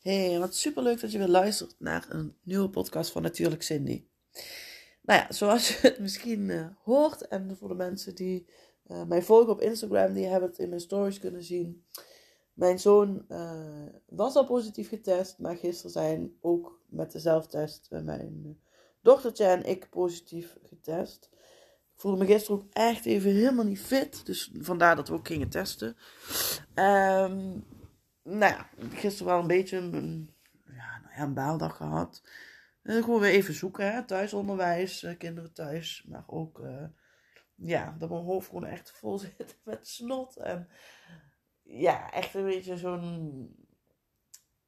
Hey, wat superleuk dat je weer luistert naar een nieuwe podcast van Natuurlijk Cindy. Nou ja, zoals je het misschien uh, hoort, en voor de mensen die uh, mij volgen op Instagram, die hebben het in mijn stories kunnen zien. Mijn zoon uh, was al positief getest, maar gisteren zijn ook met de zelftest mijn dochtertje en ik positief getest. Voelde me gisteren ook echt even helemaal niet fit, dus vandaar dat we ook gingen testen. Um, nou ja, gisteren wel een beetje een, ja, nou ja, een baaldag gehad. En gewoon weer even zoeken, hè. thuisonderwijs, eh, kinderen thuis. Maar ook, uh, ja, dat mijn hoofd gewoon echt vol zit met snot. En ja, echt een beetje zo'n,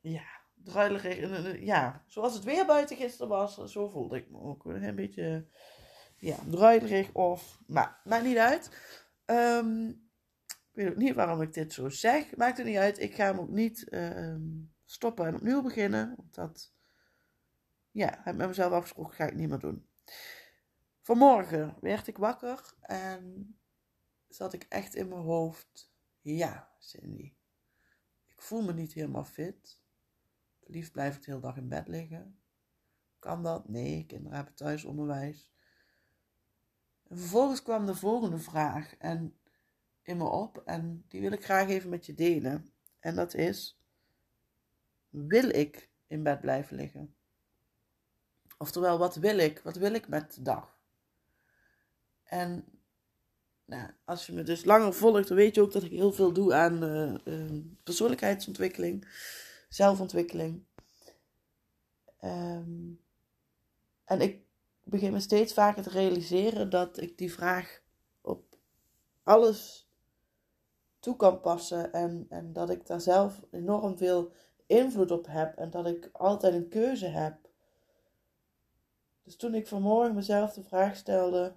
ja, druilerig. Ja, zoals het weer buiten gisteren was, zo voelde ik me ook. Een beetje, ja, druilerig of, maar maakt niet uit. Um, weet ook niet waarom ik dit zo zeg. Maakt er niet uit. Ik ga hem ook niet uh, stoppen en opnieuw beginnen. Want dat, ja, heb ik met mezelf afgesproken, ga ik niet meer doen. Vanmorgen werd ik wakker en zat ik echt in mijn hoofd. Ja, Cindy. Ik voel me niet helemaal fit. Liefst blijf ik de hele dag in bed liggen. Kan dat? Nee, kinderen hebben thuisonderwijs. En vervolgens kwam de volgende vraag. En in me op en die wil ik graag even met je delen. En dat is: wil ik in bed blijven liggen? Oftewel, wat wil ik? Wat wil ik met de dag? En nou, als je me dus langer volgt, dan weet je ook dat ik heel veel doe aan uh, persoonlijkheidsontwikkeling, zelfontwikkeling. Um, en ik begin me steeds vaker te realiseren dat ik die vraag op alles toe kan passen en, en dat ik daar zelf enorm veel invloed op heb en dat ik altijd een keuze heb. Dus toen ik vanmorgen mezelf de vraag stelde: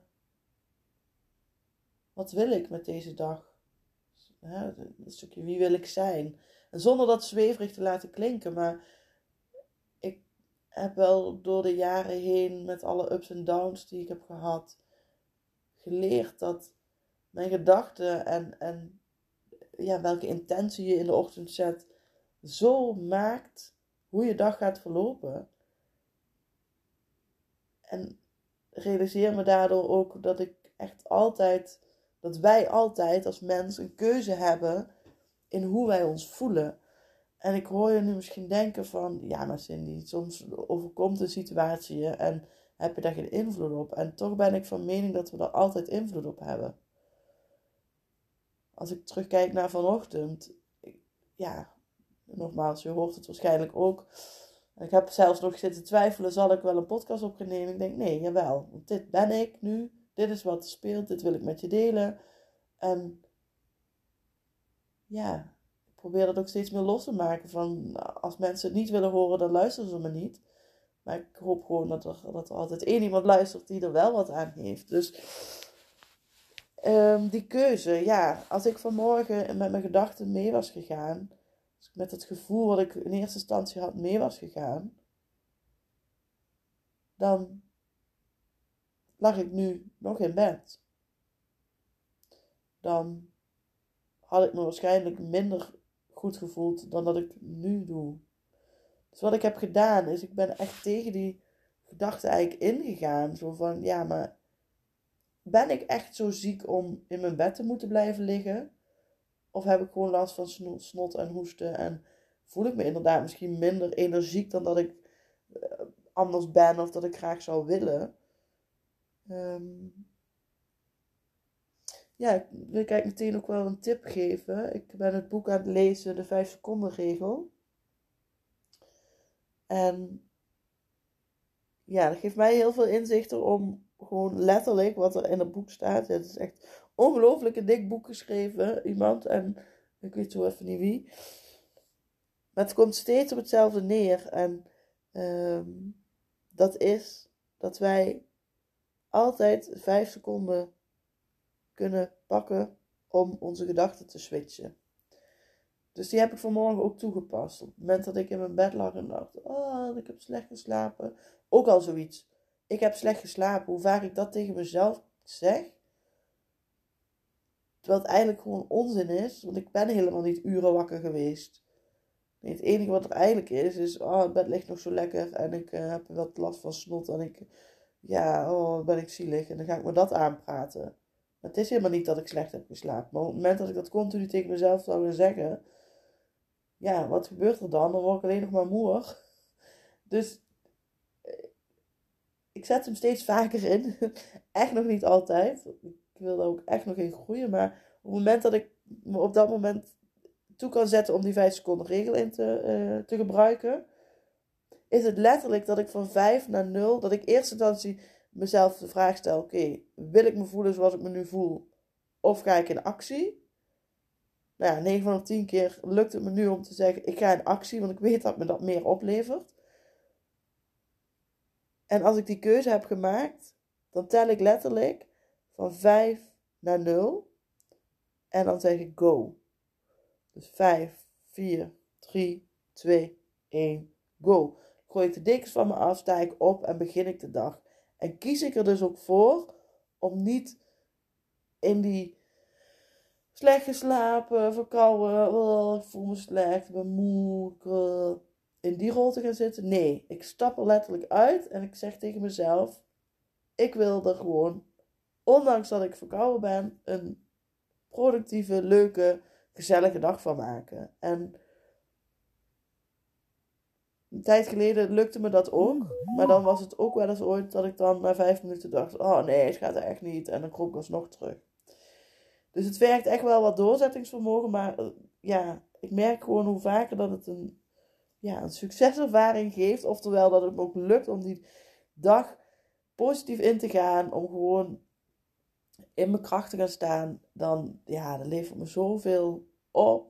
wat wil ik met deze dag? een stukje wie wil ik zijn? En zonder dat zweverig te laten klinken, maar ik heb wel door de jaren heen met alle ups en downs die ik heb gehad, geleerd dat mijn gedachten en, en ja, welke intentie je in de ochtend zet, zo maakt hoe je dag gaat verlopen. En realiseer me daardoor ook dat ik echt altijd, dat wij altijd als mens een keuze hebben in hoe wij ons voelen. En ik hoor je nu misschien denken van, ja maar Cindy, soms overkomt een situatie en heb je daar geen invloed op. En toch ben ik van mening dat we er altijd invloed op hebben als ik terugkijk naar vanochtend, ja, nogmaals, je hoort het waarschijnlijk ook. Ik heb zelfs nog zitten twijfelen, zal ik wel een podcast op? Ik denk, nee, jawel. Want dit ben ik nu. Dit is wat er speelt. Dit wil ik met je delen. En ja, probeer dat ook steeds meer los te maken. Van als mensen het niet willen horen, dan luisteren ze me niet. Maar ik hoop gewoon dat er, dat er altijd één iemand luistert die er wel wat aan heeft. Dus Um, die keuze, ja, als ik vanmorgen met mijn gedachten mee was gegaan, ik met het gevoel wat ik in eerste instantie had mee was gegaan, dan lag ik nu nog in bed. Dan had ik me waarschijnlijk minder goed gevoeld dan dat ik nu doe. Dus wat ik heb gedaan is, ik ben echt tegen die gedachte eigenlijk ingegaan. Zo van, ja, maar ben ik echt zo ziek om in mijn bed te moeten blijven liggen? Of heb ik gewoon last van snot en hoesten en voel ik me inderdaad misschien minder energiek dan dat ik eh, anders ben of dat ik graag zou willen? Um, ja, ik wil eigenlijk meteen ook wel een tip geven. Ik ben het boek aan het lezen, de 5 seconden regel. En ja, dat geeft mij heel veel inzichten om gewoon letterlijk wat er in het boek staat. Het is echt ongelooflijk een dik boek geschreven, iemand. En ik weet zo even niet wie. Maar het komt steeds op hetzelfde neer. En ehm, dat is dat wij altijd vijf seconden kunnen pakken om onze gedachten te switchen. Dus die heb ik vanmorgen ook toegepast. Op het moment dat ik in mijn bed lag en dacht: Oh, ik heb slecht geslapen. Ook al zoiets ik heb slecht geslapen, hoe vaak ik dat tegen mezelf zeg. Terwijl het eigenlijk gewoon onzin is, want ik ben helemaal niet uren wakker geweest. Het enige wat er eigenlijk is, is, oh, het bed ligt nog zo lekker en ik uh, heb wat last van snot en ik, ja, oh, ben ik zielig. En dan ga ik me dat aanpraten. Het is helemaal niet dat ik slecht heb geslapen. Maar op het moment dat ik dat continu tegen mezelf zou gaan zeggen, ja, wat gebeurt er dan? Dan word ik alleen nog maar moer. Dus eh, ik zet hem steeds vaker in. echt nog niet altijd. Ik wil daar ook echt nog in groeien. Maar op het moment dat ik me op dat moment toe kan zetten om die 5 seconden regel in te, uh, te gebruiken, is het letterlijk dat ik van 5 naar 0, dat ik eerst instantie mezelf de vraag stel: oké, wil ik me voelen zoals ik me nu voel? Of ga ik in actie? Nou ja, 9 van de 10 keer lukt het me nu om te zeggen: ik ga in actie, want ik weet dat me dat meer oplevert. En als ik die keuze heb gemaakt, dan tel ik letterlijk van 5 naar 0. En dan zeg ik go. Dus 5, 4, 3, 2, 1, go. Gooi ik de dekens van me af, sta ik op en begin ik de dag. En kies ik er dus ook voor om niet in die slecht geslapen, verkouden, oh, ik voel me slecht, ik ben moe, ik, uh, in die rol te gaan zitten. Nee, ik stap er letterlijk uit en ik zeg tegen mezelf: ik wil er gewoon, ondanks dat ik verkouden ben, een productieve, leuke, gezellige dag van maken. En een tijd geleden lukte me dat ook. Maar dan was het ook wel eens ooit dat ik dan na vijf minuten dacht: oh nee, het gaat er echt niet. En dan kroop ik alsnog terug. Dus het werkt echt wel wat doorzettingsvermogen. Maar eh, ja, ik merk gewoon hoe vaker dat het een, ja, een succeservaring geeft. Oftewel dat het me ook lukt om die dag positief in te gaan. Om gewoon in mijn kracht te gaan staan. Dan, ja, dat levert me zoveel op.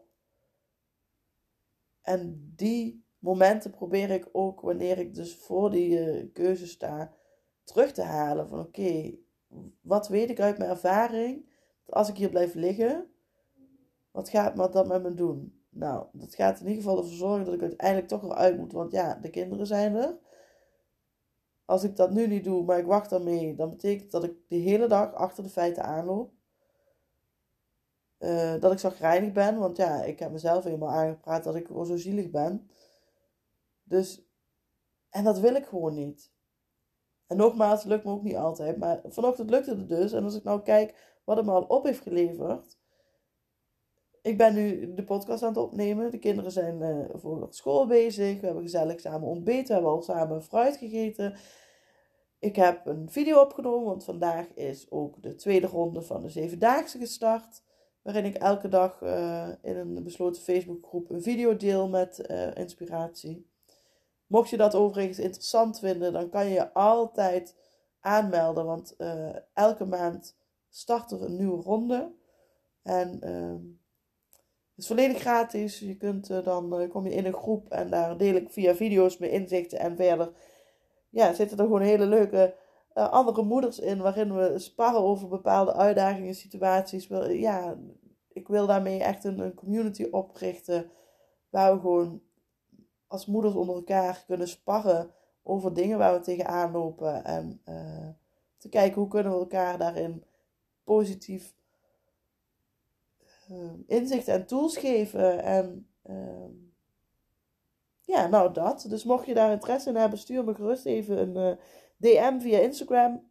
En die momenten probeer ik ook, wanneer ik dus voor die uh, keuze sta, terug te halen. Van oké, wat weet ik uit mijn ervaring? Als ik hier blijf liggen, wat gaat dat met me doen? Nou, dat gaat in ieder geval ervoor zorgen dat ik uiteindelijk toch eruit moet. Want ja, de kinderen zijn er. Als ik dat nu niet doe, maar ik wacht daarmee, dan betekent dat ik de hele dag achter de feiten aanloop. Uh, dat ik zagrijnig ben, want ja, ik heb mezelf helemaal aangepraat dat ik gewoon zo zielig ben. Dus, en dat wil ik gewoon niet. En nogmaals, het lukt me ook niet altijd. Maar vanochtend lukte het dus. En als ik nou kijk wat het me al op heeft geleverd. Ik ben nu de podcast aan het opnemen. De kinderen zijn uh, voor school bezig. We hebben gezellig samen ontbeten. We hebben al samen fruit gegeten. Ik heb een video opgenomen, want vandaag is ook de tweede ronde van de Zevendaagse gestart. Waarin ik elke dag uh, in een besloten Facebookgroep een video deel met uh, inspiratie. Mocht je dat overigens interessant vinden, dan kan je altijd aanmelden. Want uh, elke maand start er een nieuwe ronde. En uh, het is volledig gratis. Je kunt, uh, dan kom je in een groep en daar deel ik via video's mijn inzichten. En verder ja, zitten er gewoon hele leuke andere moeders in. Waarin we sparren over bepaalde uitdagingen, situaties. Ja, ik wil daarmee echt een, een community oprichten. Waar we gewoon als moeders onder elkaar kunnen sparren over dingen waar we tegenaan lopen. En uh, te kijken hoe kunnen we elkaar daarin positief uh, inzicht en tools geven. En uh, ja, nou dat. Dus mocht je daar interesse in hebben, stuur me gerust even een eh, DM via Instagram.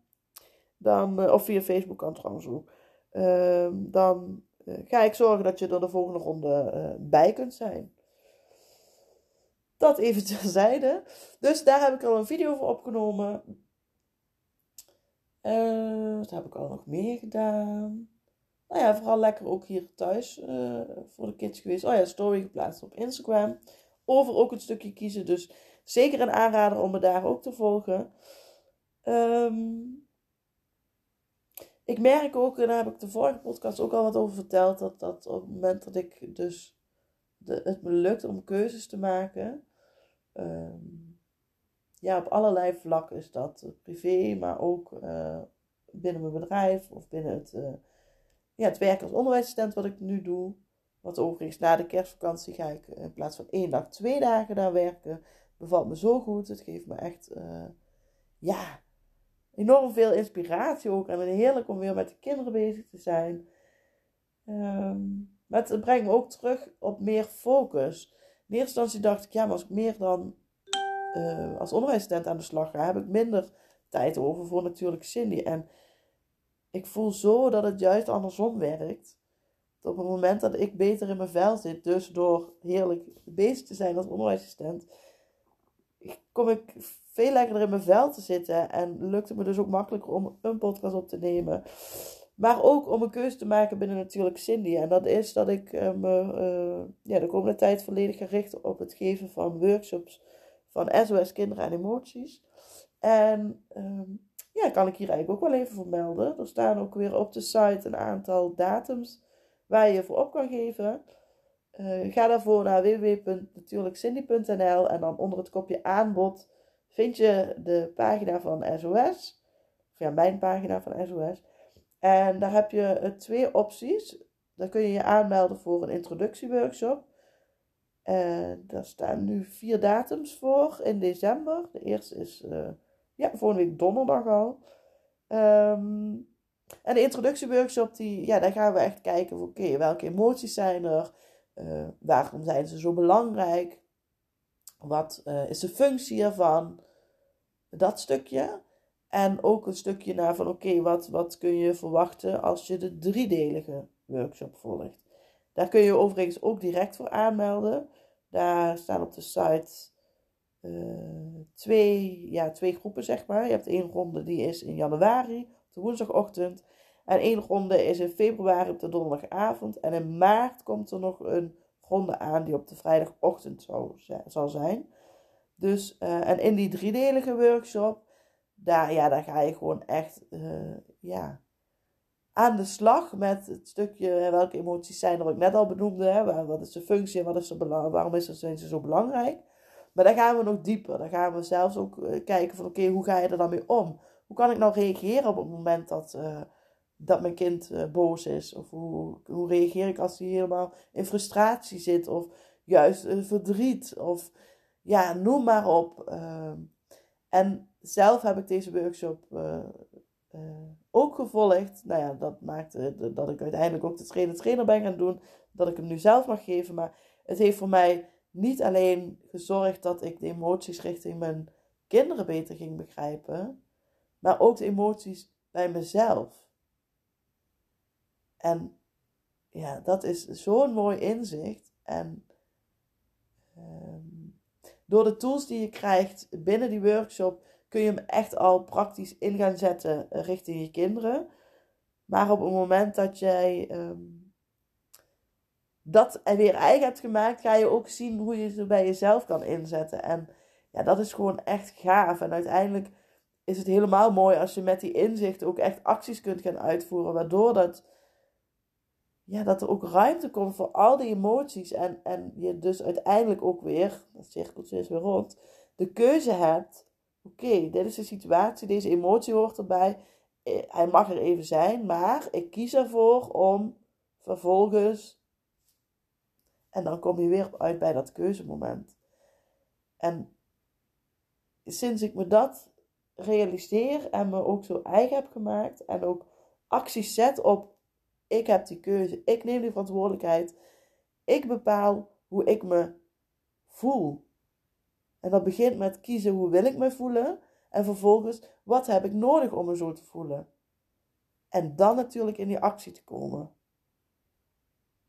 Dan, of via Facebook kan trouwens ook. Ehm, dan ga ik zorgen dat je er de volgende ronde bij kunt zijn. Dat even terzijde. Dus daar heb ik al een video voor opgenomen. Uh, wat heb ik al nog meer gedaan? Nou ja, vooral lekker ook hier thuis uh, voor de kids geweest. Oh ja, story geplaatst op Instagram. Over ook een stukje kiezen. Dus zeker een aanrader om me daar ook te volgen. Um, ik merk ook, en daar heb ik de vorige podcast ook al wat over verteld, dat, dat op het moment dat ik dus de, het me lukt om keuzes te maken, um, ja, op allerlei vlakken is dat. Privé, maar ook uh, binnen mijn bedrijf of binnen het, uh, ja, het werk als onderwijsassistent wat ik nu doe. Wat overigens na de kerstvakantie ga ik in plaats van één dag, twee dagen daar werken. Bevalt me zo goed. Het geeft me echt, ja, enorm veel inspiratie ook. En heerlijk om weer met de kinderen bezig te zijn. Ehm, maar het brengt me ook terug op meer focus. In eerste instantie dacht ik, ja, maar als ik meer dan uh, als onderwijssistent aan de slag ga, heb ik minder tijd over voor natuurlijk Cindy. En ik voel zo dat het juist andersom werkt. op het moment dat ik beter in mijn vel zit, dus door heerlijk bezig te zijn als onderwijsassistent, kom ik veel lekkerder in mijn vel te zitten. En lukt het me dus ook makkelijker om een podcast op te nemen. Maar ook om een keuze te maken binnen natuurlijk Cindy. En dat is dat ik uh, me uh, ja, de komende tijd volledig ga op het geven van workshops van SOS Kinderen en Emoties. En um, ja, kan ik hier eigenlijk ook wel even vermelden. Er staan ook weer op de site een aantal datums waar je voor op kan geven. Uh, ga daarvoor naar www.natuurlijkcindy.nl en dan onder het kopje aanbod vind je de pagina van SOS. Of ja, mijn pagina van SOS. En daar heb je eh, twee opties. Dan kun je je aanmelden voor een introductieworkshop. En daar staan nu vier datums voor in december. De eerste is uh, ja, volgende week donderdag al. Um, en de introductieworkshop, die, ja, daar gaan we echt kijken oké, welke emoties zijn er? Uh, waarom zijn ze zo belangrijk? Wat is de functie ervan? Dat stukje. En ook een stukje naar van oké, wat, wat kun je verwachten als je de driedelige workshop volgt. Daar kun je overigens ook direct voor aanmelden. Daar staan op de site uh, twee, ja, twee groepen, zeg maar. Je hebt één ronde die is in januari, op de woensdagochtend. En één ronde is in februari op de donderdagavond. En in maart komt er nog een ronde aan die op de vrijdagochtend zal, zijn. Dus, uh, en in die driedelige workshop, daar, ja, daar ga je gewoon echt uh, ja, aan de slag met het stukje welke emoties zijn er, wat ik net al benoemde. Hè, wat is de functie en wat is er waarom is ze zo belangrijk? Maar dan gaan we nog dieper. Dan gaan we zelfs ook uh, kijken van oké, hoe ga je er dan mee om? Hoe kan ik nou reageren op het moment dat, uh, dat mijn kind boos is? Of hoe, hoe reageer ik als hij helemaal in frustratie zit? Of juist verdriet? Of ja, noem maar op. Ehm, en zelf heb ik deze workshop ook gevolgd. Nou ja, dat maakte dat ik uiteindelijk ook de trainer-trainer ben gaan doen. Dat ik hem nu zelf mag geven. Maar het heeft voor mij niet alleen gezorgd dat ik de emoties richting mijn kinderen beter ging begrijpen, maar ook de emoties bij mezelf. En ja, dat is zo'n mooi inzicht. En um, door de tools die je krijgt binnen die workshop kun je hem echt al praktisch in gaan zetten richting je kinderen. Maar op het moment dat jij um, dat weer eigen hebt gemaakt, ga je ook zien hoe je ze bij jezelf kan inzetten. En ja, dat is gewoon echt gaaf. En uiteindelijk is het helemaal mooi als je met die inzichten ook echt acties kunt gaan uitvoeren, waardoor dat, ja, dat er ook ruimte komt voor al die emoties. En, en je dus uiteindelijk ook weer, dat cirkeltje is weer rond, de keuze hebt. Oké, dit is de situatie, deze emotie hoort erbij. Eh, hij mag er even zijn, maar ik kies ervoor om vervolgens en dan kom je weer uit bij dat keuzemoment. En sinds ik me dat realiseer en me ook zo eigen heb gemaakt en ook acties zet op ik heb die keuze, ik neem die verantwoordelijkheid, ik bepaal hoe ik me voel. En dat begint met kiezen hoe wil ik me voelen en vervolgens wat heb ik nodig om me zo te voelen. En dan natuurlijk in die actie te komen.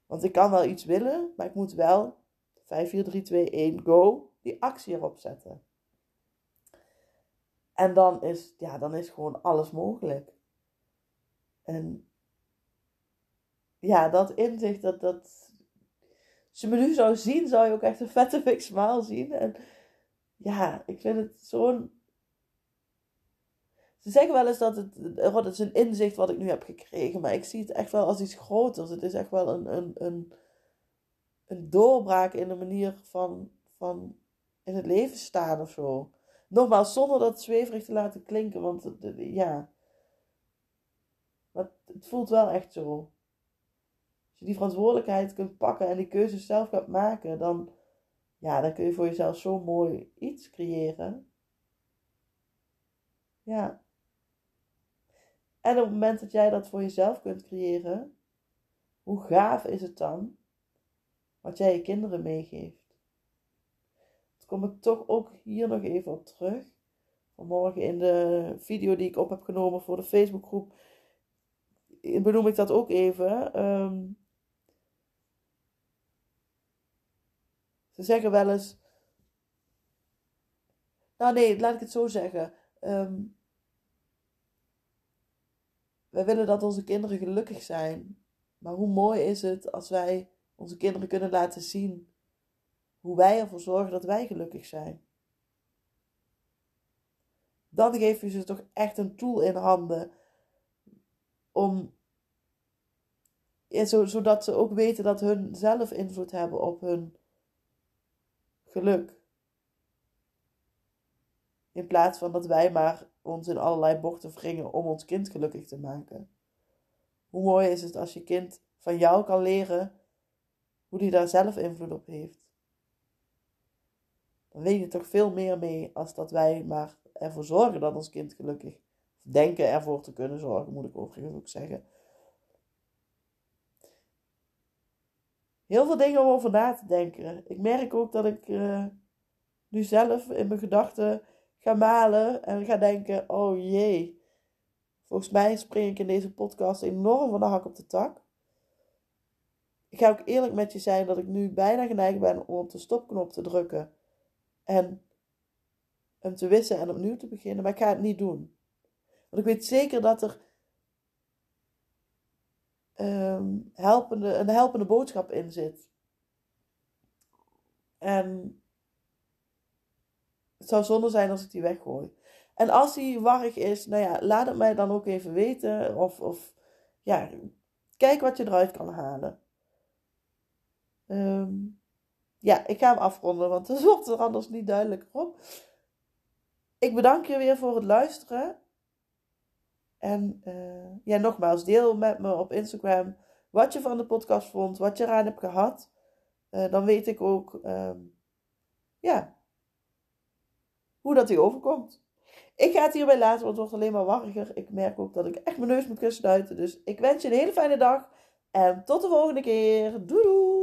Want ik kan wel iets willen, maar ik moet wel 5, 4, 3, 2, 1, go, die actie erop zetten. En dan is, ja, dan is gewoon alles mogelijk. En ja, dat inzicht, dat, dat, als je me nu zou zien, zou je ook echt een vette big smile zien. En ja, ik vind het zo'n ze zeggen wel eens dat het, oh, is een inzicht wat ik nu heb gekregen, maar ik zie het echt wel als iets groters. Het is echt wel een, een, een, een doorbraak in de manier van, van in het leven staan of zo. Nogmaals, zonder dat zweverig te laten klinken, want ja, maar het voelt wel echt zo. Als je die verantwoordelijkheid kunt pakken en die keuzes zelf gaat maken, dan, ja, dan kun je voor jezelf zo mooi iets creëren. Ja. En op het moment dat jij dat voor jezelf kunt creëren, hoe gaaf is het dan wat jij je kinderen meegeeft? Dan kom ik toch ook hier nog even op terug. Vanmorgen in de video die ik op heb genomen voor de Facebookgroep benoem ik dat ook even. Ehm, ze zeggen wel eens. Nou nee, laat ik het zo zeggen. Um, wij willen dat onze kinderen gelukkig zijn. Maar hoe mooi is het als wij onze kinderen kunnen laten zien hoe wij ervoor zorgen dat wij gelukkig zijn. Dan geef je ze toch echt een tool in handen om, ja, zo, zodat ze ook weten dat hun zelf invloed hebben op hun geluk. In plaats van dat wij maar ons in allerlei bochten wringen om ons kind gelukkig te maken. Hoe mooi is het als je kind van jou kan leren hoe die daar zelf invloed op heeft. Dan weet je toch veel meer mee als dat wij maar ervoor zorgen dat ons kind gelukkig denken ervoor te kunnen zorgen, moet ik overigens ook zeggen. Heel veel dingen om over na te denken. Ik merk ook dat ik uh, nu zelf in mijn gedachten ga malen en ga denken: oh jee, volgens mij spring ik in deze podcast enorm van de hak op de tak. Ik ga ook eerlijk met je zijn dat ik nu bijna geneigd ben om op de stopknop te drukken en hem te wissen en opnieuw te beginnen, maar ik ga het niet doen. Want ik weet zeker dat er um, helpende, een helpende boodschap in zit. En het zou zonde zijn als ik die weggooi. En als die warrig is, nou ja, laat het mij dan ook even weten. Of, of ja, kijk wat je eruit kan halen. Um, ja, ik ga hem afronden, want het wordt er anders niet duidelijker op. Ik bedank je weer voor het luisteren. En uh, ja, nogmaals, deel met me op Instagram wat je van de podcast vond, wat je eraan hebt gehad. Uh, dan weet ik ook, um, ja, hoe dat die overkomt. Ik ga het hierbij laten, want het wordt alleen maar warriger. Ik merk ook dat ik echt mijn neus moet kussen Dus ik wens je een hele fijne dag. En tot de volgende keer. Doei doei!